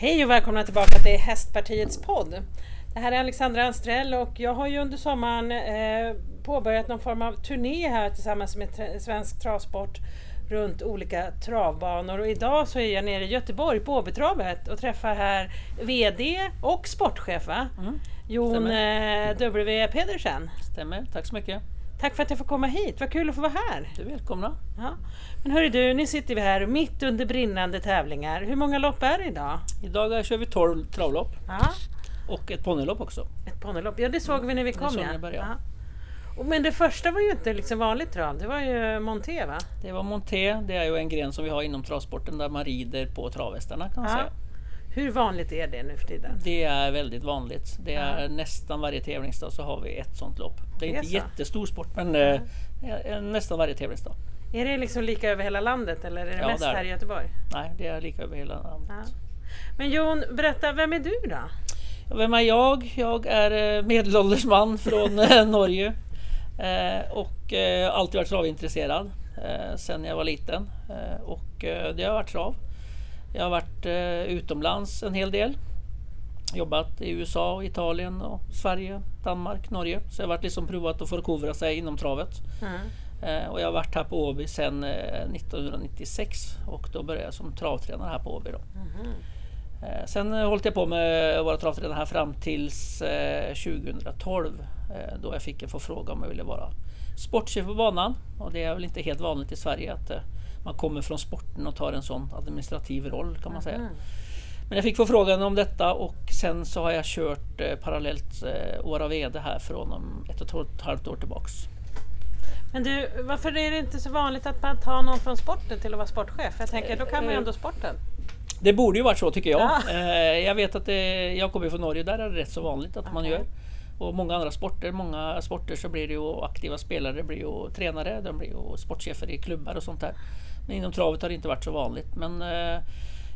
Hej och välkomna tillbaka till Hästpartiets podd. Det här är Alexandra Anstrell och jag har ju under sommaren eh, påbörjat någon form av turné här tillsammans med tra Svensk Travsport runt olika travbanor och idag så är jag nere i Göteborg på Åbytravet och träffar här VD och sportchef va? Mm, Jon eh, W Pedersen. Stämmer, tack så mycket. Tack för att jag får komma hit, vad kul att få vara här. Du är välkomna. Ja. Men hörru du, nu sitter vi här mitt under brinnande tävlingar. Hur många lopp är det idag? Idag kör vi 12 travlopp. Ja. Och ett ponnylopp också. Ett ponnylopp, ja det såg vi när vi kom ja. ja. Men det första var ju inte liksom vanligt trav, det var ju monté va? Det var monté, det är ju en gren som vi har inom travsporten där man rider på travhästarna kan man ja. säga. Hur vanligt är det nu för tiden? Det är väldigt vanligt. Det är ja. nästan varje tävlingsdag så har vi ett sånt lopp. Det är, det är inte så. jättestor sport men ja. eh, nästan varje tävlingsdag. Är det liksom lika över hela landet eller är det ja, mest här i Göteborg? Nej, det är lika över hela landet. Ja. Men Jon, berätta, vem är du då? Vem är jag? Jag är eh, medelålders man från eh, Norge och alltid varit travintresserad sen jag var liten och det har varit trav. Jag har varit utomlands en hel del. Jobbat i USA, Italien, och Sverige, Danmark, Norge. Så jag har varit liksom provat att förkovra sig inom travet. Mm. Eh, och jag har varit här på Åby sedan 1996 eh, och då började jag som travtränare här på Åby. Då. Mm. Sen hållit jag på med att vara travtränare här fram tills 2012 då jag fick en förfrågan om jag ville vara sportchef på banan. Och det är väl inte helt vanligt i Sverige att man kommer från sporten och tar en sån administrativ roll kan man säga. Mm. Men jag fick förfrågan om detta och sen så har jag kört parallellt Åra VD här från ett och ett halvt år tillbaks. Men du, varför är det inte så vanligt att man tar någon från sporten till att vara sportchef? Jag tänker, då kan man ju ändå sporten. Det borde ju varit så tycker jag. Ja. Eh, jag vet att det, jag kommer från Norge, där är det rätt så vanligt att okay. man gör. Och många andra sporter, många sporter så blir det ju aktiva spelare, blir ju tränare, de blir ju sportchefer i klubbar och sånt där. Men inom travet har det inte varit så vanligt. Men eh,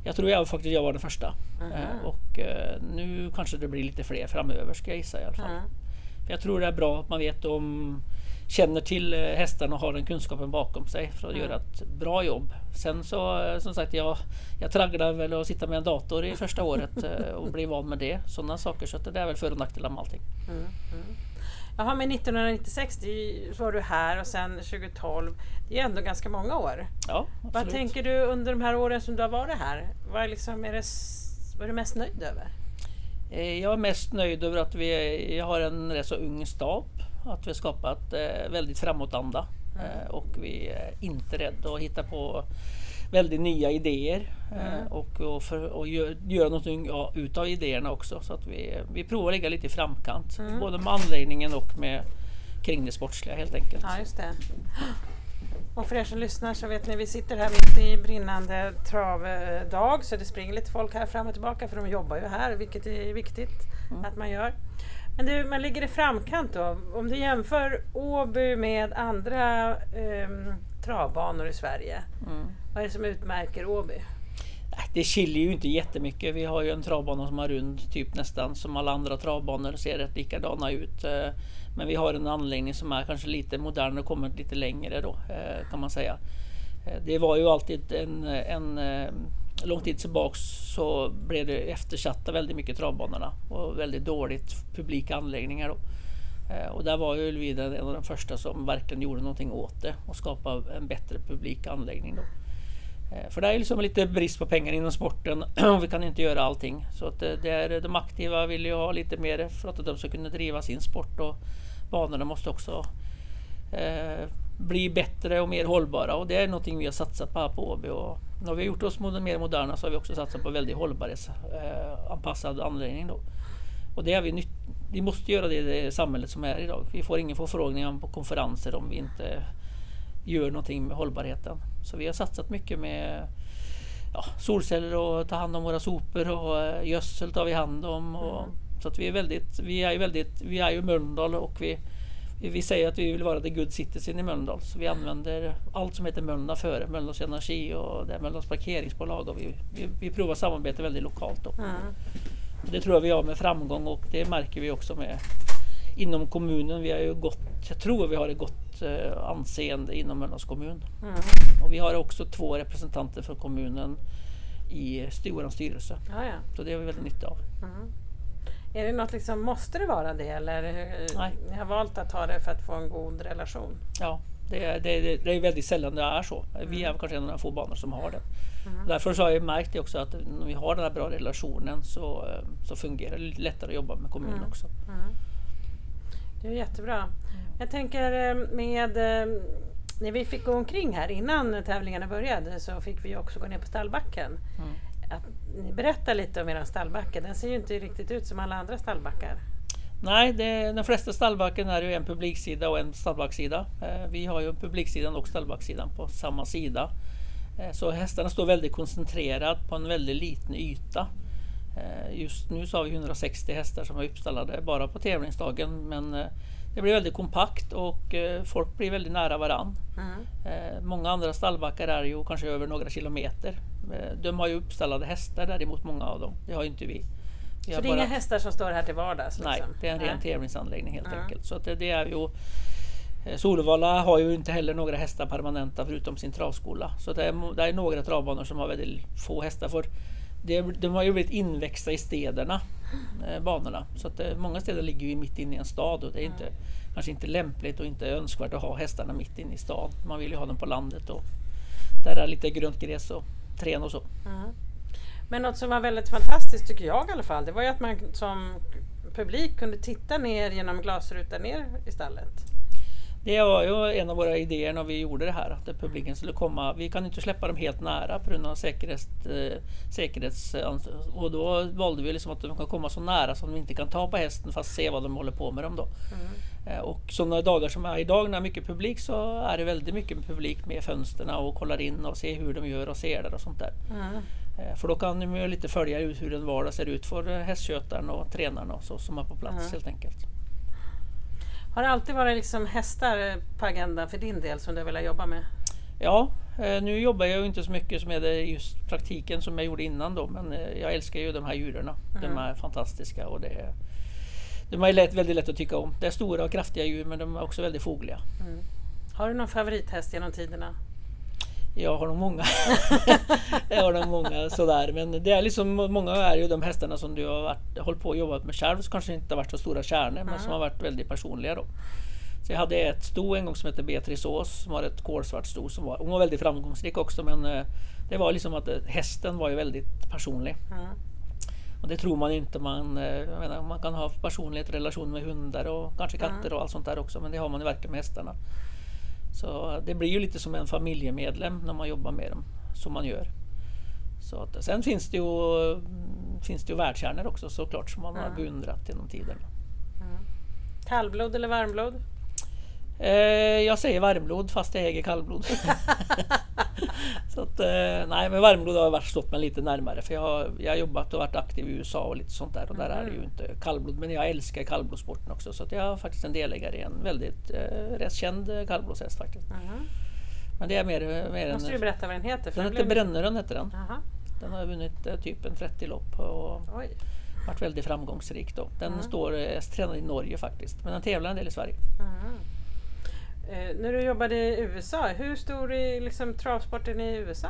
jag tror jag faktiskt jag var den första. Mm -hmm. Och nu kanske det blir lite fler framöver ska jag gissa i alla fall. Mm. För jag tror det är bra att man vet om känner till eh, hästarna och har den kunskapen bakom sig för att mm. göra ett bra jobb. Sen så eh, som sagt, jag, jag tragglar väl att sitta med en dator i första året eh, och bli van med det. Sådana saker, så det är väl för och nackdelar med allting. Mm, mm. Jaha, men 1996 var du här och sen 2012. Det är ändå ganska många år. Ja, absolut. Vad tänker du under de här åren som du har varit här? Vad, liksom är, det, vad är du mest nöjd över? Jag är mest nöjd över att vi har en rätt så ung stab att vi har skapat eh, väldigt framåtanda mm. och vi är inte rädda att hitta på väldigt nya idéer mm. och, och, för, och gör, göra någonting ja, utav idéerna också. Så att vi, vi provar att ligga lite i framkant, mm. både med anläggningen och med kring det sportsliga helt enkelt. Ja, just det. Och för er som lyssnar så vet ni, vi sitter här mitt i brinnande travdag så det springer lite folk här fram och tillbaka för de jobbar ju här, vilket är viktigt mm. att man gör. Men du, man ligger i framkant då. Om du jämför Åby med andra eh, travbanor i Sverige. Mm. Vad är det som utmärker Åby? Det skiljer ju inte jättemycket. Vi har ju en travbana som har rund typ nästan som alla andra travbanor ser rätt likadana ut. Eh, men vi har en anläggning som är kanske lite modern och kommit lite längre då eh, kan man säga. Eh, det var ju alltid en, en lång tid tillbaks så blev det eftersatta väldigt mycket travbanorna och väldigt dåligt publika anläggningar. Då. Eh, och där var ju Ulvida en av de första som verkligen gjorde någonting åt det och skapade en bättre publik anläggning. Då. Eh, för det är liksom lite brist på pengar inom sporten och vi kan inte göra allting. Så att eh, det är, de aktiva vill ju ha lite mer för att de ska kunna driva sin sport och banorna måste också eh, bli bättre och mer hållbara och det är någonting vi har satsat på här på Åby. Och när vi har gjort oss mer moderna så har vi också satsat på väldigt hållbarhetsanpassad eh, anläggning. Då. Och det är vi, vi måste göra det i det samhället som är idag. Vi får ingen förfrågningar på konferenser om vi inte gör någonting med hållbarheten. Så vi har satsat mycket med ja, solceller och ta hand om våra sopor och eh, gödsel tar vi hand om. Och, mm. Så att vi är väldigt, vi är ju väldigt, vi är ju Mölndal och vi vi säger att vi vill vara the good citizen i Mölndal. Så vi använder allt som heter Mölndal före. Mölndals Energi och det är Mölndals parkeringsbolag. Och vi, vi, vi provar samarbete väldigt lokalt. Då. Mm. Det tror jag vi har med framgång och det märker vi också med inom kommunen. Vi har ju gott, jag tror vi har ett gott eh, anseende inom Mölndals kommun. Mm. Och vi har också två representanter från kommunen i vår styrelse. Ja, ja. Så det har vi väldigt nytta av. Mm. Är det något liksom, måste det vara det eller eh, Nej. ni har valt att ha det för att få en god relation? Ja, det är, det, det är väldigt sällan det är så. Vi är kanske en av de få banor som har det. Mm. Därför så har jag märkt det också att när vi har den här bra relationen så, eh, så fungerar det lättare att jobba med kommunen Mm. också. Det är jättebra. Jag tänker eh, med när vi fick gå omkring här innan tävlingarna började så fick vi också gå ner på stallbacken. Att ni berättar lite om er stallbacke. Den ser ju inte riktigt ut som alla andra stallbackar. Nej, det, den flesta stallbacken är ju en publiksida och en stallbacksida. Eh, vi har ju publiksidan och stallbacksidan på samma sida. Eh, så hästarna står väldigt koncentrerat på en väldigt liten yta. Eh, just nu så har vi 160 hästar som är uppstallade bara på tävlingsdagen men det blir väldigt kompakt och eh, folk blir väldigt nära varann. Mm. Eh, många andra stallbackar är ju kanske över några kilometer. Eh, de har ju uppstallade hästar däremot många av dem. Det har ju inte vi. vi Så det är inga hästar som står här till vardags? Nej, liksom? det är en ren Nej. tävlingsanläggning helt Ja. enkelt. Så att det, det är ju Solvalla har ju inte heller några hästar permanenta förutom sin travskola. Så det är, det är några travbanor som har väldigt få hästar. För det, de har ju blivit inväxta i städerna, eh, banorna. Så att eh, många städer ligger ju mitt inne i en stad och det är inte, kanske inte lämpligt och inte önskvärt att ha hästarna mitt inne i stan. Man vill ju ha dem på landet och där är lite grönt gräs och trän och så. Mm. Men något som var väldigt fantastiskt tycker jag i alla fall, det var ju att man som publik kunde titta ner genom glasrutan ner i stallet. Det var ju en av våra idéer när vi gjorde det här, att publiken skulle komma. Vi kan inte släppa dem helt nära på grund av säkerhets, eh, säkerhets... Och då valde vi liksom att de kan komma så nära som de inte kan ta på hästen fast se vad de håller på med dem då. Eh, Och sådana dagar som är idag när det är mycket publik så är det väldigt mycket publik med fönstren och kollar in och ser hur de gör och ser det och sånt där. Mm. Eh, För då kan de ju lite följa ut hur en vardag ser ut för eh, hästskötaren och tränaren och så som är på plats Mm. helt enkelt. Har det alltid varit liksom hästar på agendan för din del som du vill jobba med? Ja, eh, nu jobbar jag inte så mycket med just praktiken som jag gjorde innan då, men eh, jag älskar ju de här djuren. De Mm. är fantastiska och det är, de är lätt, väldigt lätt att tycka om. Det är stora och kraftiga djur men de är också väldigt fogliga. Mm. Har du någon favorithäst genom tiderna? Jag har nog många. jag har nog många sådär. Men det är liksom, många är ju de hästarna som du har varit, hållit på och jobbat med själv, som kanske inte har varit så stora kärnor, men som har varit väldigt personliga då. Så jag hade ett sto en gång som hette Beatrice Ås, som var ett kolsvart sto. Som var, hon var väldigt framgångsrik också, men eh, det var liksom att eh, hästen var ju väldigt personlig. Mm. Och det tror man inte. Man, eh, menar, man kan ha personlighet, relation med hundar och kanske katter och allt sånt där också, men det har man ju verkligen med hästarna. Så det blir ju lite som en familjemedlem när man jobbar med dem, som man gör. Så att, sen finns det ju, mm, finns det ju världskärnor också såklart som man har Ja. beundrat genom tiden. Kallblod eller varmblod? Eh, jag säger varmblod fast jag äger kallblod. så att, eh, nej, men varmblod har varit stått mig lite närmare för jag har, jag har jobbat och varit aktiv i USA och lite sånt där och där är det ju inte kallblod. Men jag älskar kallblodssporten också så att jag är faktiskt en delägare i en väldigt eh, rätt känd kallblodshäst faktiskt. Mhm. Men det är mer, mer Måste du en... berätta vad den heter? för Den heter blev- heter den. Jaha. Den har vunnit eh, typ en 30 lopp och Oj. varit väldigt framgångsrik då. Den Mm. står eh, tränad i Norge faktiskt men den tävlar en del i Sverige. Mhm. Eh, när du jobbade i USA, hur stor är liksom travsporten i USA?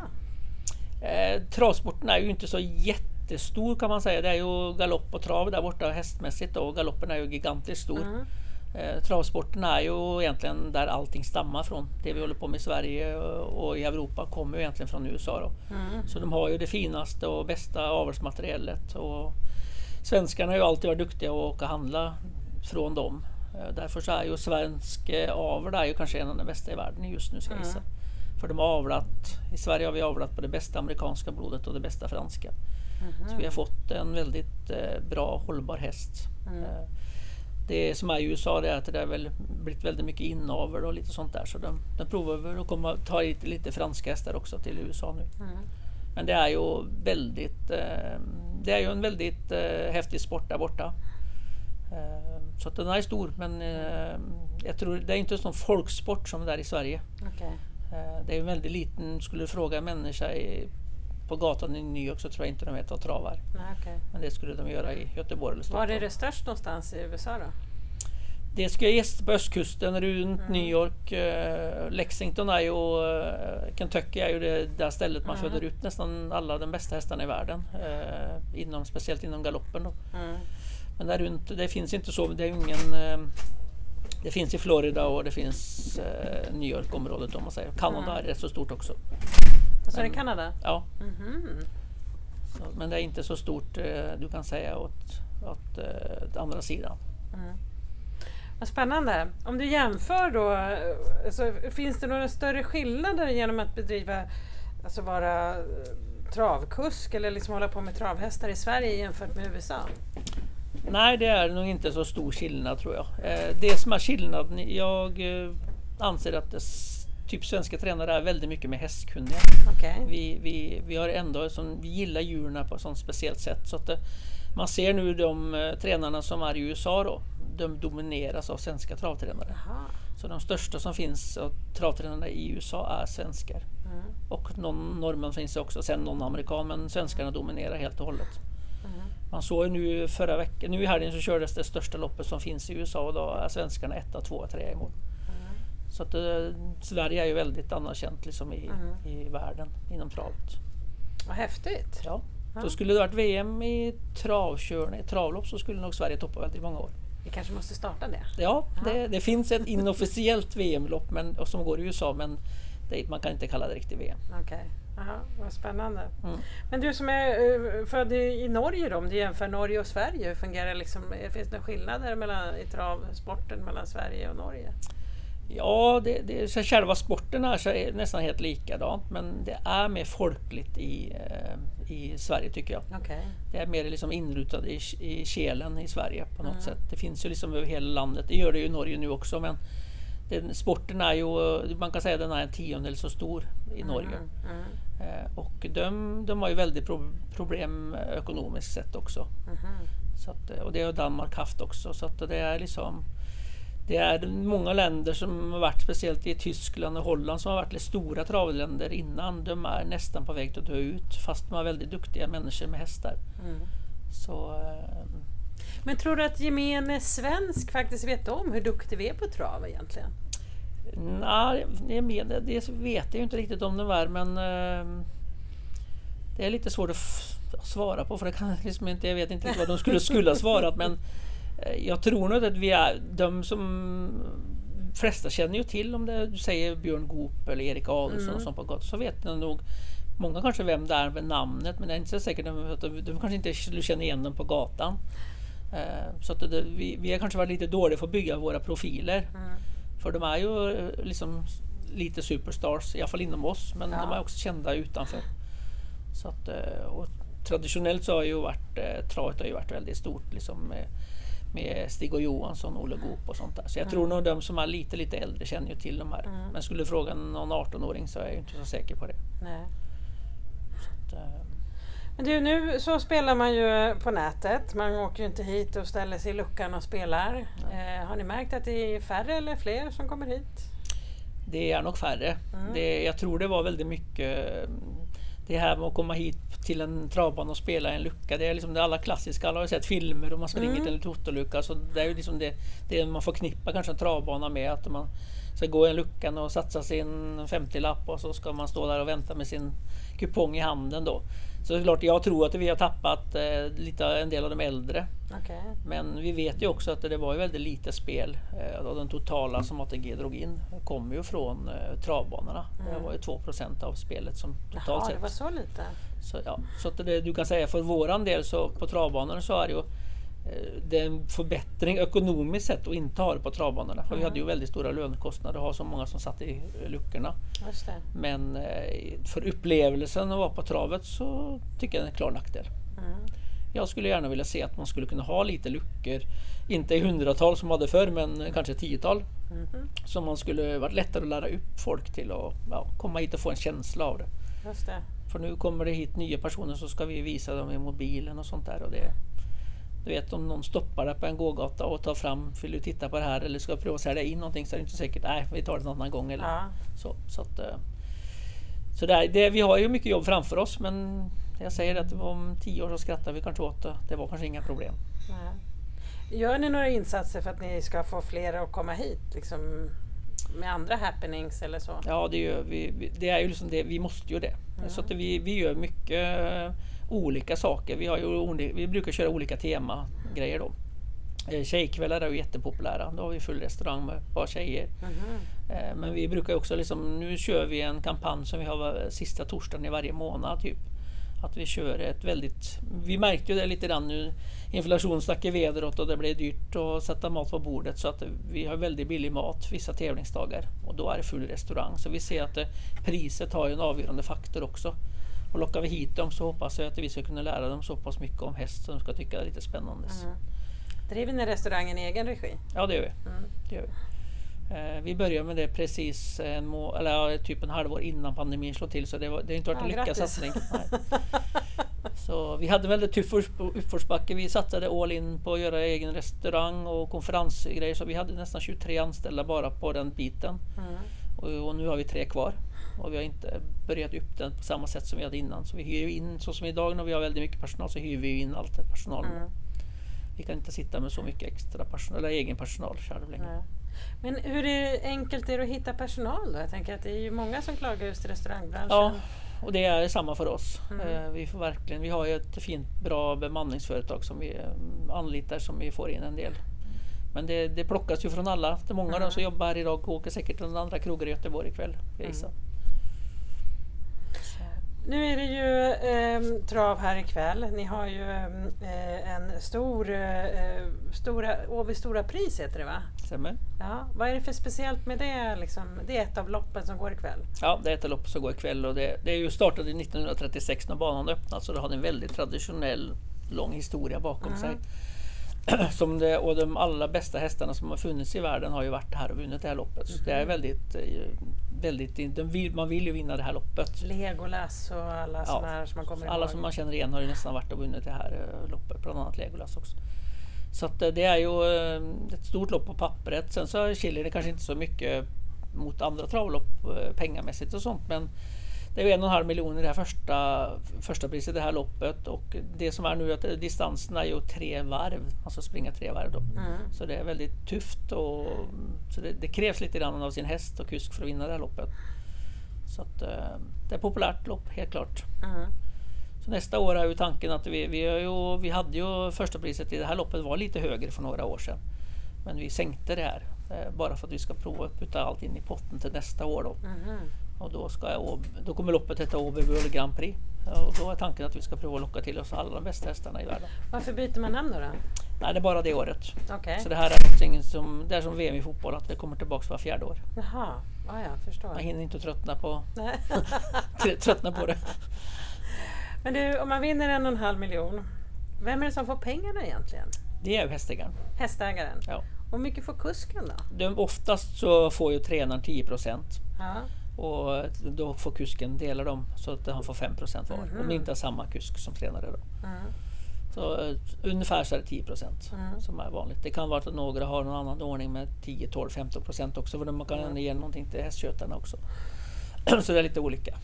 Eh, travsporten är ju inte så jättestor kan man säga. Det är ju galopp och trav där borta hästmässigt och galoppen är ju gigantiskt stor. Mm. Eh, travsporten är ju egentligen där allting stammar från. Det vi håller på med i Sverige och i Europa kommer ju egentligen från USA. Mm. Så de har ju det finaste och bästa avelsmaterialet. Och svenskarna har ju alltid varit duktiga att åka och handla från dem. Eh, Därför så är ju svensk eh, avel är ju kanske en av de bästa i världen just nu ska jag Mm. gissa. För de har avlat, i Sverige har vi avlat på det bästa amerikanska blodet och det bästa franska. Så vi har fått en väldigt eh, bra hållbar häst. Mm. Det som är i USA det är att det har väl blivit väldigt mycket inavel och lite sånt där. Så de, de provar väl att komma, ta hit lite franska hästar också till USA nu. Mm. Men det är ju väldigt, det är ju en väldigt häftig sport där borta. Eh, så att den är stor men eh, jag tror det är inte en sån folksport som det är i Sverige. Okej. Eh, det är en väldigt liten, skulle du fråga en människa på gatan i New York så tror jag inte de vet vad travar. Nej, okej. Men det skulle de göra i Göteborg eller Var Stockholm. är det störst någonstans i USA då? Det ska ges på östkusten runt mm. New York. Eh, Lexington är ju, och Kentucky är ju det där stället man mm. föder ut nästan alla de bästa hästarna i världen. Inom, speciellt inom galoppen. Då. Mm. Men där runt, det finns inte så, det är ingen eh, det finns i Florida och det finns eh, New York-området om man säger. Kanada mm. är rätt så stort också. Vad sa du, Kanada? Ja. Mm -hmm. så, men det är inte så stort eh, du kan säga åt, åt eh, andra sidan. Mm. Vad spännande. Om du jämför då, eh, så finns det några större skillnader genom att bedriva, alltså vara travkusk eller liksom hålla på med travhästar i Sverige jämfört med USA? Nej, det är nog inte så stor skillnad tror jag. Eh, det som är skillnaden, jag eh, anser att det, typ svenska tränare är väldigt mycket med hästkunniga. Okay. Vi, vi, vi, har ändå, som, vi gillar djuren på ett sånt speciellt sätt. Så att det, man ser nu de eh, tränarna som är i USA då, de domineras av svenska travtränare. Aha. Så de största som finns av travtränarna i USA är svenskar. Mm. Och någon norrman finns också, sen någon amerikan, men svenskarna dominerar helt och hållet. Man såg nu förra veckan, nu i helgen så kördes det största loppet som finns i USA och då är svenskarna etta, tvåa, trea i mål. Mm. Så att eh, Sverige är ju väldigt anerkänt liksom i, mm. i världen inom travet. Vad häftigt! Ja. Så skulle det varit VM i travkörning, travlopp så skulle nog Sverige toppa väldigt många år. Vi kanske måste starta det? Ja, det, det finns ett inofficiellt VM-lopp som går i USA men det, man kan inte kalla det riktigt VM. Okay. Aha, vad spännande. Mm. Men du som är uh, född i, Norge då, om du jämför Norge och Sverige, hur fungerar liksom, finns det skillnader mellan, i travsporten mellan Sverige och Norge? Ja, det, det, så själva sporten är, så är nästan helt likadant men det är mer folkligt i, eh, i Sverige tycker jag. Okay. Det är mer liksom inrutat i, i kelen i Sverige på något mm. sätt. Det finns ju liksom över hela landet. Det gör det ju i Norge nu också men den, sporten är ju, man kan säga den är en tiondel så stor i mm, Norge. Mm. Eh, och de, de har ju väldigt pro, problem ekonomiskt sett också. Mm. Så att, och det har Danmark haft också. Så det är liksom det är många länder som har varit, speciellt i Tyskland och Holland, som har varit lite stora travländer innan. De är nästan på väg att dö ut fast de har väldigt duktiga människor med hästar. Mm. Så, eh, Men tror du att gemene svensk faktiskt vet om hur duktig vi är på trav egentligen? Nej, det, det vet jag inte riktigt om det är men eh, det är lite svårt att svara på för det kan liksom inte, jag vet inte vad de skulle, skulle ha svarat men eh, jag tror nog att vi är de som flesta känner ju till om det, du säger Björn Goop eller Erik Adolfsson mm. och sånt på gatan så vet de nog Många kanske vem det är med namnet men det är inte så säkert att de, de kanske inte skulle känna igen dem på gatan. Eh, så att det, vi, vi har kanske varit lite dåliga för att bygga våra profiler. Mm. För de är ju eh, liksom lite superstars, i alla fall inom oss, men ja. de är också kända utanför. Så att, eh, och traditionellt så har ju varit, eh, travet har ju varit väldigt stort liksom med, med Stig och Johansson, Olle Goop och sånt där. Så jag mm. tror nog de som är lite, lite äldre känner ju till de här. Mm. Men skulle du fråga någon 18-åring så är jag inte så säker på det. Nej. Att, men du, nu så spelar man ju på nätet. Man åker ju inte hit och ställer sig i luckan och spelar. Eh, har ni märkt att det är färre eller fler som kommer hit? Det är nog färre. Mm. Det, jag tror det var väldigt mycket det här med att komma hit till en travbana och spela i en lucka. Det är liksom det alla klassiska, alla har ju sett filmer och man springer mm. till en totolucka. Så det är ju liksom det, det man förknippar kanske en travbana med. Att man ska gå i en luckan och satsa sin 50-lapp och så ska man stå där och vänta med sin kupong i handen då. Så det är klart, jag tror att vi har tappat eh, lite, en del av de äldre. Okay. Men vi vet ju också att det var ju väldigt lite spel eh, och den totala som ATG drog in kom ju från eh, travbanorna. Mm. Det var ju 2% av spelet som totalt Jaha, sett. det var så lite? Så, ja, så att det, du kan säga för våran del så på travbanorna så är det ju det är en förbättring ekonomiskt sett att inte ha det på travbanorna. För mm. vi hade ju väldigt stora lönekostnader att ha så många som satt i luckorna. Men eh, för upplevelsen att vara på travet så tycker jag det är en klar nackdel. Mm. Jag skulle gärna vilja se att man skulle kunna ha lite luckor. Inte i hundratal som man hade förr men kanske tiotal. Mm. Som man skulle varit lättare att lära upp folk till att ja, komma hit och få en känsla av det. det. För nu kommer det hit nya personer så ska vi visa dem i mobilen och sånt där. Och det, du vet om någon stoppar dig på en gågata och tar fram, vill du titta på det här eller ska prova sälja in någonting så är det inte säkert, nej vi tar det någon annan gång. Eller ja. så, så, att, eh, så där, det, vi har ju mycket jobb framför oss men jag säger att om tio år så skrattar vi kanske åt det. Det var kanske inga problem. Nej. Gör ni några insatser för att ni ska få fler att komma hit? Liksom, med andra happenings eller så? Ja, det gör vi. Det är ju liksom det, vi måste ju det. Mm. Så att vi, vi gör mycket uh, olika saker. Vi, har ju, vi brukar köra olika temagrejer då. Eh, tjejkvällar är ju jättepopulära. Då har vi full restaurang med bara tjejer. Mm. Men vi brukar också liksom, nu kör vi en kampanj som vi har sista torsdagen i varje månad. Typ. Att vi kör ett väldigt... Vi märkte ju det lite grann nu. Inflationen stack i vädret och det blev dyrt att sätta mat på bordet. Så att vi har väldigt billig mat vissa tävlingsdagar. Och då är det full restaurang. Så vi ser att priset har en avgörande faktor också. Och lockar vi hit dem så hoppas jag att vi ska kunna lära dem så pass mycket om häst som de ska tycka det är lite spännande. Mm. Driver ni restaurangen i egen regi? Ja det gör vi. Mm. Det gör vi. Eh, vi började med det precis en må eller, typ en halvår innan pandemin slog till så det, var, det har inte varit en lyckad satsning. Så vi hade väldigt tuff uppförsbacke. Vi satsade all in på att göra egen restaurang och konferensgrejer så vi hade nästan 23 anställda bara på den biten. Mm. Och, och, nu har vi tre kvar. Och vi har inte börjat upp den på samma sätt som vi hade innan. Så vi hyr in, så som idag när vi har väldigt mycket personal så hyr vi in allt personal. Mm. Vi kan inte sitta med så mycket extra personal, eller egen personal själv längre. Nej. Men hur är enkelt är det att hitta personal då? Jag tänker att det är ju många som klagar just i restaurangbranschen. Ja, och det är samma för oss. Mm. Eh, vi, får verkligen, vi har ju ett fint bra bemanningsföretag som vi eh, anlitar som vi får in en del. Men det, det plockas ju från alla. Det är många mm. av dem som jobbar här idag och åker säkert till andra krogar i Göteborg ikväll. Mm. Nu är det ju eh, trav här ikväll. Ni har ju eh, en stor, eh, stora, Åby Stora Pris heter det va? Stämmer. Ja, vad är det för speciellt med det? Liksom? Det är ett av loppen som går ikväll. Ja, det är ett av loppen som går ikväll och det, det är ju startade 1936 när banan öppnades så det har en väldigt traditionell lång historia bakom mm. sig. Som det, och de allra bästa hästarna som har funnits i världen har ju varit här och vunnit det här loppet. Så det är väldigt eh, väldigt, vill, man vill ju vinna det här loppet. Legolas och alla ja, sådana här som man kommer Alla ihåg. som man känner igen har ju nästan varit och vunnit det här eh, loppet, bland annat Legolas också. Så eh, det är ju ett stort lopp på pappret. Sen så skiljer det kanske inte så mycket mot andra travlopp pengamässigt och sånt men det är en och en halv miljon i det här första, första priset det här loppet och det som är nu att distansen är ju tre varv, alltså springa tre varv då. Mm. Så det är väldigt tufft och så det, det, krävs lite grann av sin häst och kusk för att vinna det här loppet. Så att, eh, det är ett populärt lopp, helt klart. Mm. Så nästa år är ju tanken att vi, vi, ju, vi hade ju första priset i det här loppet var lite högre för några år sedan. Men vi sänkte det här eh, bara för att vi ska prova att putta allt in i potten till nästa år. Då. Mm. Och då, ska jag, då kommer loppet heta Åby World Grand Prix. Och då är tanken att vi ska prova att locka till oss alla de bästa hästarna i världen. Varför byter man namn då? då? Nej, det är bara det året. Okay. Så det här är som, det är som VM i fotboll, att det kommer tillbaka var fjärde år. Jaha, ah, ja, förstår. Man hinner inte tröttna på, tröttna på det. Men du, om man vinner en och en halv miljon, vem är det som får pengarna egentligen? Det är hästägaren. Hästägaren? Ja. Hur mycket får kusken då? De, oftast så får ju tränaren 10 procent. Och då får kusken dela dem så att han får 5 procent var. Mm. Om det inte har samma kusk som tränare. Då. Mm. Så uh, ungefär så är det 10 procent mm. som är vanligt. Det kan vara att några har någon annan ordning med 10, 12, 15 procent också. För man kan mm. ge någonting till hästkötarna också. så det är lite olika.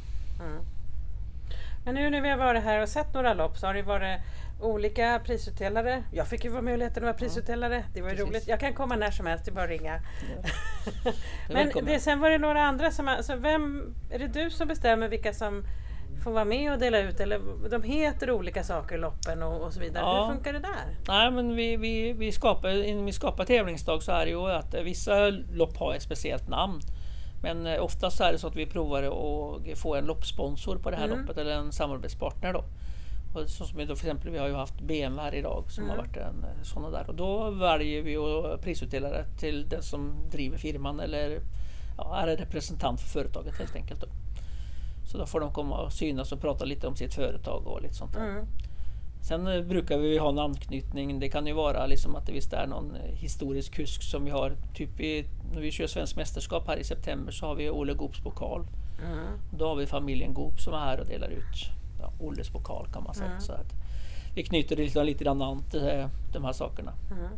Men nu när vi har varit här och sett några lopp så har det varit olika prisutdelare. Jag fick ju vara möjligheten att vara prisutdelare. Det var ju roligt. Jag kan komma när som helst, det är bara att ringa. Ja. Men det, sen var det några andra som... Alltså vem, är det du som bestämmer vilka som får vara med och dela ut? Eller de heter olika saker, loppen och, och så vidare. Ja. Hur funkar det där? Nej, men vi, vi, vi skapar, vi skapar tävlingsdag så är det ju att vissa lopp har ett speciellt namn. Men eh, oftast är det så att vi provar att få en loppsponsor på det här mm. loppet eller en samarbetspartner. Då. Och så som då, för exempel, vi har ju haft BMW här idag som mm. har varit en eh, sådana där. Och då väljer vi att prisutdela det till den som driver firman eller ja, är representant för företaget helt enkelt. Då. Så då får de komma och synas och prata lite om sitt företag och lite sånt där. Mm. Sen eh, brukar vi ha en anknytning. Det kan ju vara liksom att det visst är någon eh, historisk kusk som vi har. Typ i, när vi kör Svenskt mästerskap här i september så har vi Olle Goops pokal. Mm. Då har vi familjen Goop som är här och delar ut ja, Olles pokal kan man säga. Mm. Så att vi knyter det lite, lite grann an till eh, de här sakerna. Mm.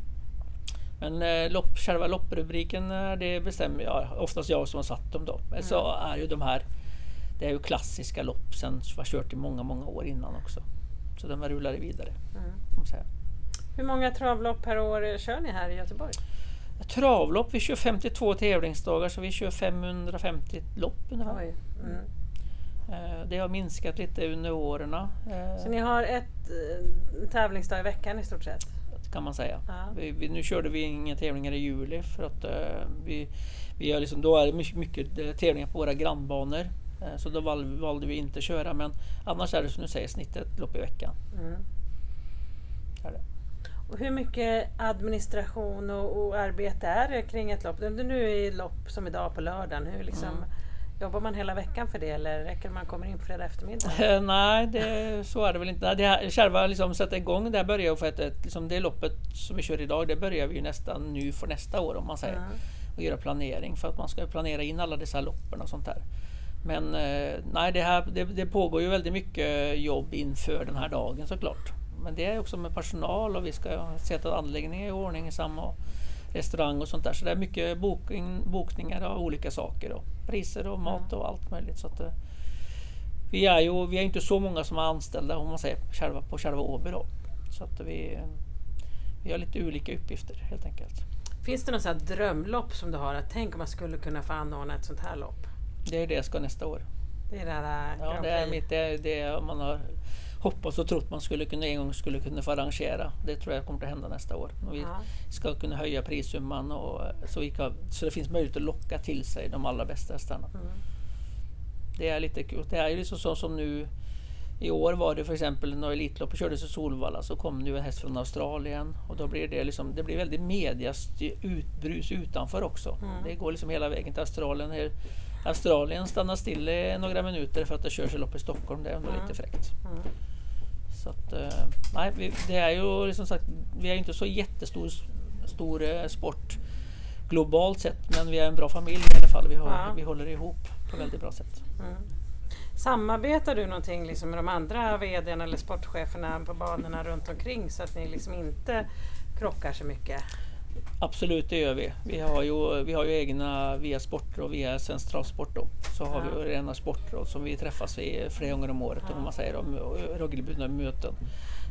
Men eh, lopp, själva lopprubriken det bestämmer jag, oftast jag som har satt dem då. Men så mm. är ju de här, det är ju klassiska lopp sen som har kört i många, många år innan också. Så de rullar vidare. Mm. Hur många travlopp per år kör ni här i Göteborg? Travlopp, vi kör 52 tävlingsdagar så vi kör 550 lopp ungefär. Oj. Mm. Eh, det har minskat lite under åren. Så ni har ett eh, tävlingsdag i veckan i stort sett? kan man säga. Vi, vi, nu körde vi inga tävlingar i juli för att uh, vi, vi har liksom, då är det mycket, mycket tävlingar på våra grannbanor. Uh, så då val, valde vi inte att köra men annars är det som du säger snittet lopp i veckan. Mm. Och hur mycket administration och, och, arbete är det kring ett lopp? Nu är lopp som idag på lördagen. Hur liksom, mm. Jobbar man hela veckan för det eller räcker det man kommer in på fredag eftermiddag? Eh, nej, det, så är det väl inte. Det här, själva liksom, sätta igång det börjar för att liksom, det loppet som vi kör idag, det börjar vi nästan nu för nästa år om man säger. Mm. Och göra planering för att man ska planera in alla dessa loppen och sånt där. Men eh, nej, det, här, det, det, pågår ju väldigt mycket jobb inför den här dagen såklart. Men det är också med personal och vi ska sätta anläggningen i ordning samma restaurang och sånt där. Så det är mycket bokning, bokningar av olika saker. Och priser och mat och allt möjligt. Så att, eh, vi är ju vi är inte så många som är anställda om man säger själva, på själva Åby. Då. Så att vi, vi har lite olika uppgifter helt enkelt. Finns det något drömlopp som du har? Att tänk om man skulle kunna få anordna ett sånt här lopp? Det är det jag ska nästa år. Det är det där Ja, det är mitt, det, det, man har hoppats och trott man skulle kunna en gång skulle kunna få arrangera. Det tror jag kommer att hända nästa år. Och vi ja. ska kunna höja prissumman och, så, vi kan, så det finns möjlighet att locka till sig de allra bästa hästarna. Mm. Det är lite kul. Det är ju liksom så som nu i år var det för exempel när Elitloppet kördes i Solvalla så kom det en häst från Australien och då blir det liksom, det blir väldigt mediautbrus utanför också. Mm. Det går liksom hela vägen till Australien. Australien stannar still i några minuter för att det körs lopp i Stockholm. Det är ändå mm. lite fräckt. Mm. Så att, eh, nej, vi, det är ju liksom sagt, vi är inte så jättestor stor eh, sport globalt sett, men vi är en bra familj i alla fall. Vi, har, ja. vi håller ihop på väldigt bra sätt. Mm. Samarbetar du någonting liksom med de andra VDn eller sportcheferna på banorna runt omkring så att ni liksom inte krockar så mycket? Absolut, det gör vi. Vi har ju, vi har ju egna via Sportråd och via Svensk Travsport då. Så har ja. vi rena sportråd som vi träffas i flera gånger om året, ja. om man säger, om regelbundna möten.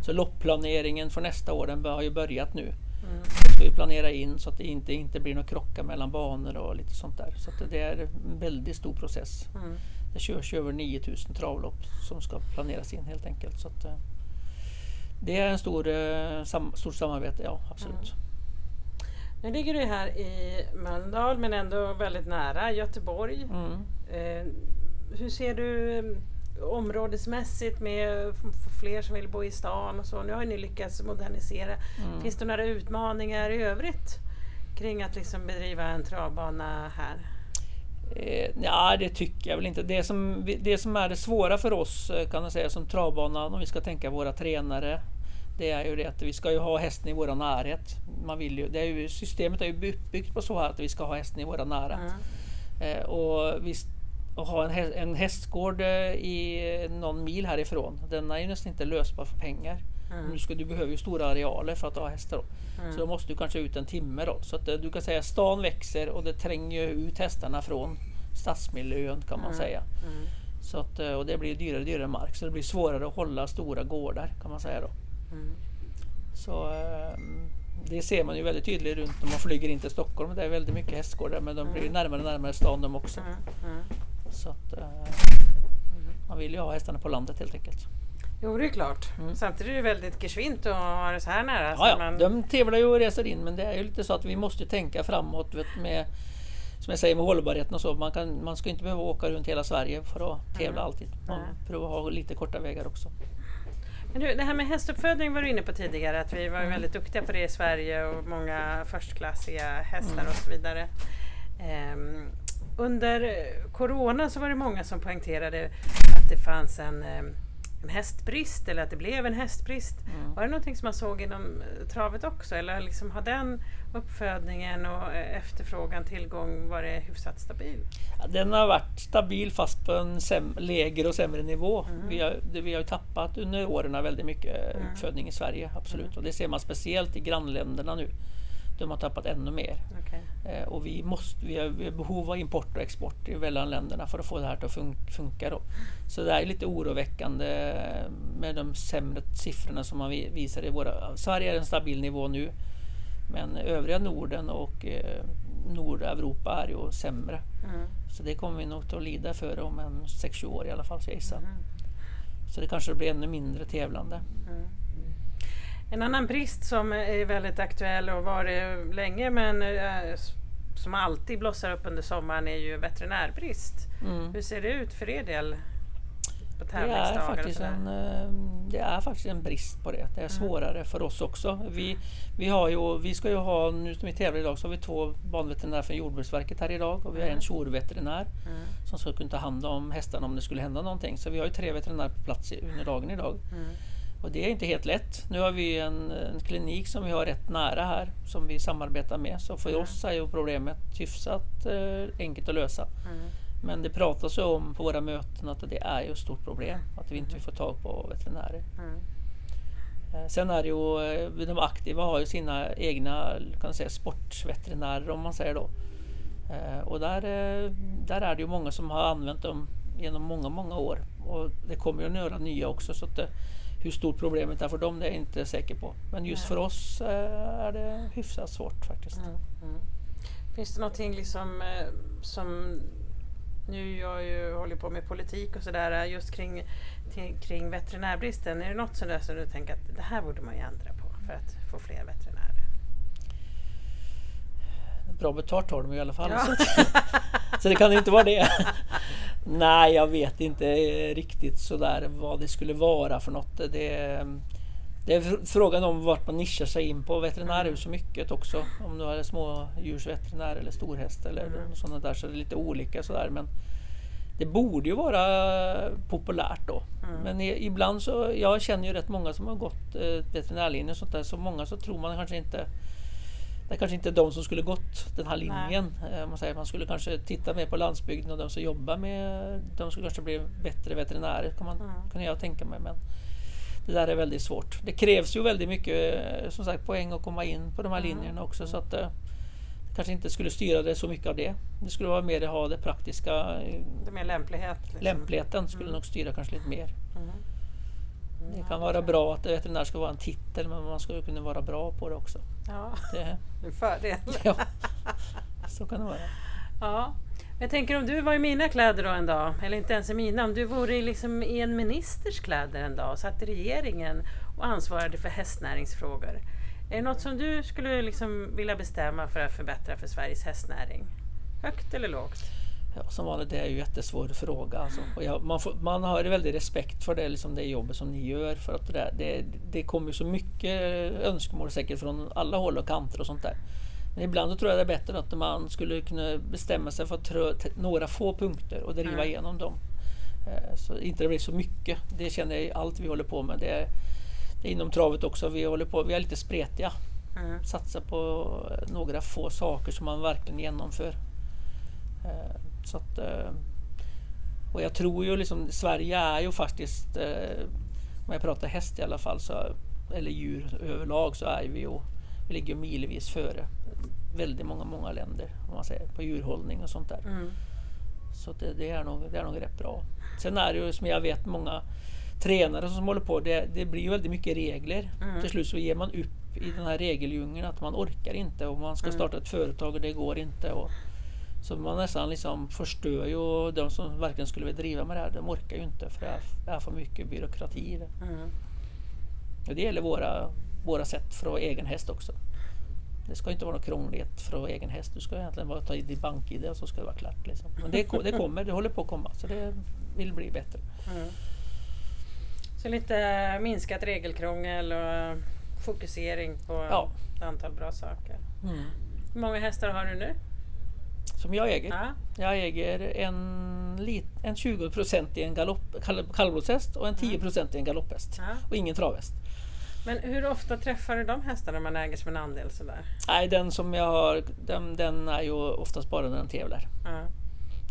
Så loppplaneringen för nästa år den har ju börjat nu. Mm. vi planera in så att det inte, inte blir några krockar mellan banor och lite sånt där. Så det är en väldigt stor process. Mm. Det körs över 9000 travlopp som ska planeras in helt enkelt. Så att, eh, det är en stor, eh, sam, stort samarbete, ja absolut. Mm. Nu ligger du här i Mölndal men ändå väldigt nära Göteborg. Mm. Eh, hur ser du eh, områdesmässigt med fler som vill bo i stan och så? Nu har ni lyckats modernisera. Mm. Finns det några utmaningar i övrigt kring att liksom bedriva en travbana här? Eh, ja, det tycker jag väl inte. Det som, det som är det svåra för oss eh, kan man säga som travbanan, om vi ska tänka våra tränare, det är ju det att vi ska ju ha hästen i vår närhet. Man vill ju, det är ju, systemet är ju uppbyggt på så här att vi ska ha hästen i vår nära. Mm. Eh, och, vi, och ha en, häst, en hästgård eh, i någon mil härifrån, den är ju nästan inte lösbar för pengar. Mm. Du, ska, du behöver ju stora arealer för att ha hästar. Mm. Så då måste du kanske ut en timme. Då. Så att, eh, du kan säga stan växer och det tränger ut hästarna från stadsmiljön kan man mm. säga. Mm. Så att, och det blir dyrare och dyrare mark så det blir svårare att hålla stora gårdar kan man säga. Då. Mm. Så ehm, det ser man ju väldigt tydligt runt när man flyger in till Stockholm. Det är väldigt mycket hästgårdar men de blir mm. närmare och närmare stan de också. Mm. Mm. Så att, eh, man vill ju ha hästarna på landet helt enkelt. Jo, det är klart. Mm. Samtidigt är det väldigt geschwint att ha det så här nära. Ja, ja. Man... de tävlar ju och reser in men det är ju lite så att vi måste tänka framåt vet, med som jag säger med hållbarheten och så. Man, kan, man ska inte behöva åka runt hela Sverige för att tävla alltid. Man prövar ha lite korta vägar också. Du, det här med hästuppfödning var du inne på tidigare, att vi var mm. väldigt duktiga på det i Sverige och många förstklassiga hästar mm. och så vidare. Um, under Corona så var det många som poängterade att det fanns en um, en hästbrist eller att det blev en hästbrist. Mm. Var det någonting som man såg inom eh, travet också eller liksom har den uppfödningen och eh, efterfrågan, tillgång varit hyfsat stabil? Ja, den har varit stabil fast på en lägre och sämre nivå. Mm. Vi, har, vi har tappat under åren väldigt mycket mm. uppfödning i Sverige, absolut. Mm. Och det ser man speciellt i grannländerna nu. De har tappat ännu mer. Okay. Eh, och vi, måste, vi, har, vi har behov av import och export mellan länderna för att få det här att fun funka. Då. Så det är lite oroväckande med de sämre siffrorna som man visar i våra... Sverige är en stabil nivå nu. Men övriga Norden och eh, Nordeuropa är ju sämre. Mm. Så det kommer vi nog att lida för om en 6-7 år i alla fall, ska jag. Mm. Så det kanske blir ännu mindre tävlande. Mm. En annan brist som är väldigt aktuell och varit länge men eh, som alltid blossar upp under sommaren är ju veterinärbrist. Mm. Hur ser det ut för er del? På det, är faktiskt en, eh, det är faktiskt en brist på det. Det är mm. svårare för oss också. Vi, vi, har ju, vi ska ju ha, nu som vi tävlar idag, så har vi två banveterinärer från Jordbruksverket här idag och vi har en jourveterinär mm. mm. som ska kunna ta hand om hästarna om det skulle hända någonting. Så vi har ju tre veterinärer på plats under dagen idag. Mm. Och det är inte helt lätt. Nu har vi en, en, klinik som vi har rätt nära här som vi samarbetar med. Så för mm. oss är ju problemet hyfsat eh, enkelt att lösa. Mm. Men det pratas ju om på våra möten att det är ju ett stort problem att vi inte mm. får tag på veterinärer. Mm. Eh, sen är det ju, eh, de aktiva har ju sina egna kan säga, sportveterinärer om man säger då. Eh, och där, där är det ju många som har använt dem genom många, många år. Och det kommer ju några nya också. Så att hur stort problemet är för dem det är jag inte säker på. Men just för oss är det hyfsat svårt faktiskt. Mm, mm. Finns det någonting liksom, som nu jag ju håller på med politik och sådär just kring, kring veterinärbristen. Är det något sådär som du tänker att det här borde man ju ändra på för att få fler veterinärer? Bra betalt har de i alla fall. Ja. Så, så, det kan inte vara det. Nej, jag vet inte riktigt sådär vad det skulle vara för något. Det, det är frågan om vart man nischar sig in på. Veterinär är så mycket också. Om du är smådjursveterinär eller storhäst eller mm. sådana där så är det lite olika sådär. Men det borde ju vara populärt då. Mm. Men ibland så, jag känner ju rätt många som har gått eh, veterinärlinjen och sånt där. Så många så tror man kanske inte det är kanske inte de som skulle gått den här linjen. Nej. Eh, man, säger, man skulle kanske titta mer på landsbygden och de som jobbar med de skulle kanske bli bättre veterinärer kan, man, mm. kan jag tänka mig. Men det där är väldigt svårt. Det krävs ju väldigt mycket eh, som sagt, poäng att komma in på de här mm. linjerna också. Så att, eh, kanske inte skulle styra det så mycket av det. Det skulle vara mer att ha det praktiska. Det mer lämplighet? Liksom. Lämpligheten skulle mm. nog styra kanske lite mer. Mm. Det kan vara bra att veterinär ska vara en titel men man skulle kunna vara bra på det också. Ja, det, en fördel. Ja, så kan det vara. Ja. Jag tänker om du var i mina kläder då en dag, eller inte ens i mina, om du vore liksom i en ministers kläder en dag och satt i regeringen och ansvarade för hästnäringsfrågor. Är det något som du skulle liksom vilja bestämma för att förbättra för Sveriges hästnäring? Högt eller lågt? Ja, som vanligt, det är ju en jättesvår fråga. Alltså. Och jag, man, får, man har väldigt respekt för det, liksom det jobbet som ni gör. För att det, det, det kommer så mycket önskemål säkert från alla håll och kanter och sånt där. Men ibland tror jag det är bättre att man skulle kunna bestämma sig för några få punkter och driva mm. igenom dem. Eh, så inte det blir så mycket. Det känner jag i allt vi håller på med. Det är, det är inom travet också. Vi, håller på, vi är lite spretiga. Mm. Satsa på några få saker som man verkligen genomför. Eh, så att, eh, och jag tror ju liksom Sverige är ju faktiskt, om jag pratar häst i alla fall, så, eller djur överlag, så är vi ju, vi ligger milvis före väldigt många, många länder om man säger, på djurhållning och sånt där. Mm. Så det, det, är nog, det är nog rätt bra. Sen är det ju som jag vet många tränare som håller på, det, det blir ju väldigt mycket regler. Mm. Till slut så ger man upp i den här regeldjungeln att man orkar inte och man ska mm. starta ett företag och det går inte. Och, så man nästan liksom förstör ju de som verkligen skulle vilja driva med det här. De orkar ju inte för det är, för mycket byråkrati i det. Mm. Och det gäller våra, våra sätt för att ha egen häst också. Det ska inte vara något krångligt för att ha egen häst. Du ska egentligen bara ta ditt bank-id och så ska det vara klart. Liksom. Men det, det kommer, det håller på att komma så det vill bli bättre. Mm. Så lite minskat regelkrångel och fokusering på ja. ett antal bra saker. Mm. Hur många hästar har du nu? Som jag äger? Ja. Jag äger en, en 20 procent i en galopp, kallblodshäst och en 10 procent i en galopphäst. Ja. Och ingen travhäst. Men hur ofta träffar du de hästarna man äger som en andel? Sådär? Nej, den som jag har, den, den är ju oftast bara när den tävlar. Mm.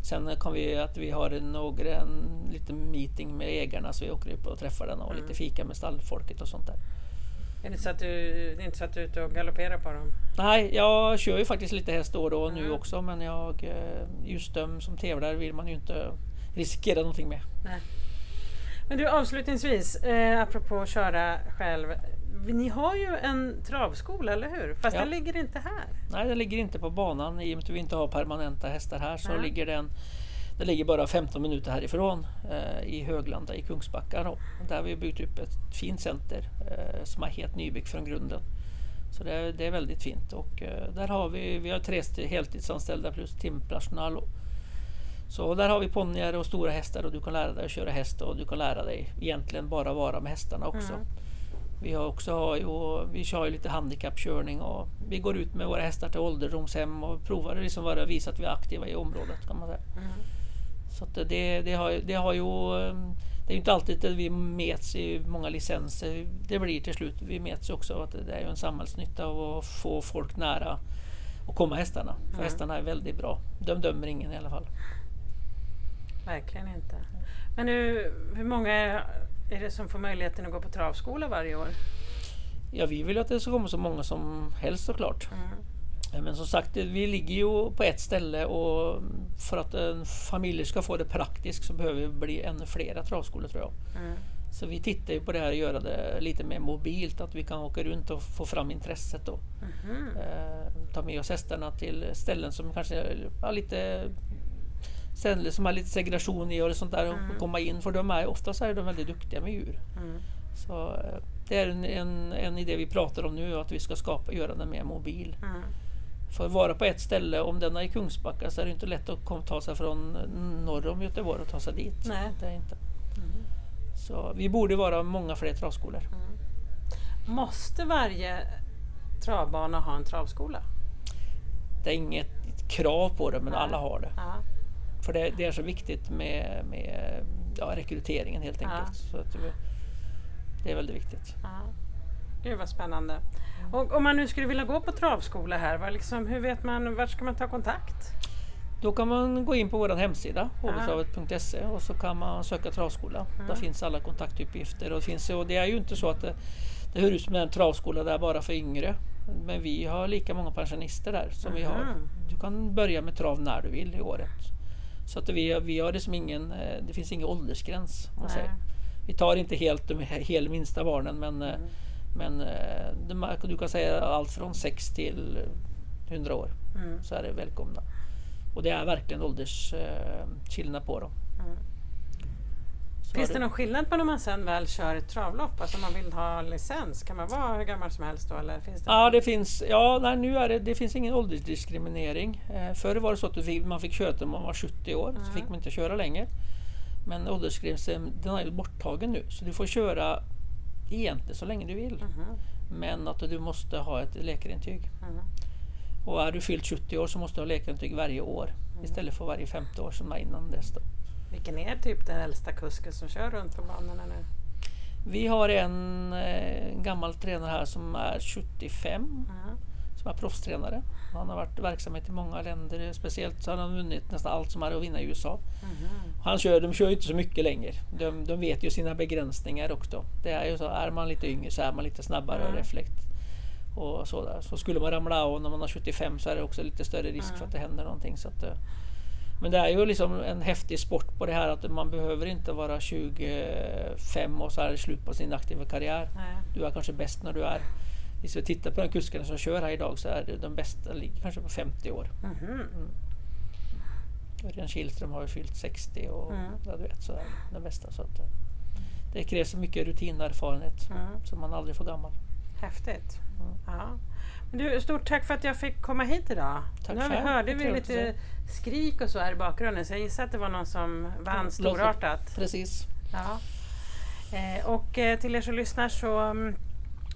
Sen kan vi att vi har några, en liten meeting med ägarna så vi åker upp och träffar den och mm. lite fika med stallfolket och sånt där. Är det, så att du, det är inte så att du är ute och galopperar på dem? Nej, jag kör ju faktiskt lite häst då och då nu Mm. också men jag, eh, just de som tävlar vill man ju inte riskera någonting med. Nej. Men du avslutningsvis, eh, apropå att köra själv. Ni har ju en travskola, eller hur? Fast Ja. den ligger inte här. Nej, den ligger inte på banan i och med att vi inte har permanenta hästar här så Nej. ligger den den ligger bara 15 minuter härifrån eh, i Höglanda i Kungsbacka. Då. Där har vi byggt upp ett fint center eh, som är helt nybyggt från grunden. Så det är, det är väldigt fint och eh, där har vi, vi har tre st- heltidsanställda plus timpersonal. och- Så där har vi ponnyer och stora hästar och du kan lära dig att köra häst och du kan lära dig egentligen bara vara med hästarna också. Mm. Vi har också ju, vi kör ju lite handikappkörning och vi går ut med våra hästar till ålderdomshem och provar liksom vara, visa att vi är aktiva i området kan man säga. Mm. Så det, det, har, det har ju ehm, det är inte alltid att vi mäts i många licenser. Det blir till slut, vi mäts ju också att det är ju en samhällsnytta av att få folk nära och komma hästarna. För Mm. hästarna är väldigt bra. De dömer ingen i alla fall. Verkligen inte. Men nu, hur många är det som får möjligheten att gå på travskola varje år? Ja, vi vill att det ska komma så många som helst såklart. Mm. Men som sagt, vi ligger ju på ett ställe och för att en familj ska få det praktiskt så behöver vi bli ännu flera travskolor tror jag. Mm. Så vi tittar ju på det här och göra det lite mer mobilt, att vi kan åka runt och få fram intresset då. Mhm. Eh, ta med oss hästarna till ställen som kanske har lite ställen som har lite segregation i och sånt där och komma in för de är oftast är de väldigt duktiga med djur. Mm. Så eh, det är en, en, en idé vi pratar om nu att vi ska skapa, göra den mer mobil. Mm. För att vara på ett ställe, om den är i Kungsbacka så är det inte lätt att ta sig från norr om Göteborg och ta sig dit. Nej. Det är inte. Mm. Så vi borde vara många fler travskolor. Måste varje travbana ha en travskola? Det är inget krav på det men Nej. alla har det. Ja. För det, det är så viktigt med, med ja, rekryteringen helt enkelt. Så att det, det är väldigt viktigt. Ja. Gud vad spännande. Och om man nu skulle vilja gå på travskola här, vad liksom, hur vet man, vart ska man ta kontakt? Då kan man gå in på vår hemsida, hovedtravet.se och så kan man söka travskola. Där finns alla kontaktuppgifter. Och det, finns, och det är ju inte så att det, det hör ut som en travskola där bara för yngre. Men vi har lika många pensionister där som vi har. Mhm. Du kan börja med trav när du vill i året. Så att vi, vi har liksom ingen, eh, det finns ingen åldersgräns. man säger. Vi tar inte helt de helt minsta barnen men, eh, men eh, du kan säga allt från 6 till 100 år Mm. så är det välkomna. Och det är verkligen åldersskillnad på dem. Mm. Finns det någon skillnad på när man sen väl kör ett travlopp? Alltså om man vill ha licens, kan man vara hur gammal som helst då? Eller finns det Ja, det finns, ja nej, nu är det, det finns ingen åldersdiskriminering. Eh, förr var det så att fick, man fick köra till man var 70 år, så fick man inte köra längre. Men åldersgränsen den är ju borttagen nu, så du får köra egentligen så länge du vill. Mhm. Men att du måste ha ett läkarintyg. Mhm. Och är du fyllt 70 år så måste du ha läkarintyg varje år istället för varje femte år som var innan dess. Då. Vilken är typ den äldsta kusken som kör runt på banorna nu? Vi har en eh, gammal tränare här som är 75 Mhm. Som är proffstränare. Han har varit verksam i många länder, speciellt så har han vunnit nästan allt som är att vinna i USA. Mhm. Han kör, de kör ju inte så mycket längre. De, de vet ju sina begränsningar också. Det är ju så, är man lite yngre så är man lite snabbare och Mm. reflekt. Och sådär. Så skulle man ramla av när man har 75 så är det också lite större risk för att det händer någonting. Så att, eh, men det är ju liksom en häftig sport på det här att man behöver inte vara 25 och så är det slut på sin aktiva karriär. Du är kanske bäst när du är vi ska titta på de kuskarna som kör här idag så är det de bästa ligger kanske på 50 år. Mhm. Örjan Kihlström har ju fyllt 60 och Mm. ja, du vet så är den bästa. Så att, eh, det krävs mycket rutin och erfarenhet Mm. så man aldrig får gammal. Häftigt. Mm. Ja. Men du, stort tack för att jag fick komma hit idag. Tack nu själv. hörde vi lite skrik och så här i bakgrunden så jag gissar att det var någon som vann storartat. Precis. Ja. Eh, och eh, till er som lyssnar så mm,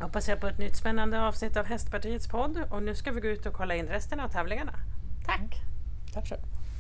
hoppas jag på ett nytt spännande avsnitt av Hästpartiets podd och nu ska vi gå ut och kolla in resten av tävlingarna. Tack! Tack själv.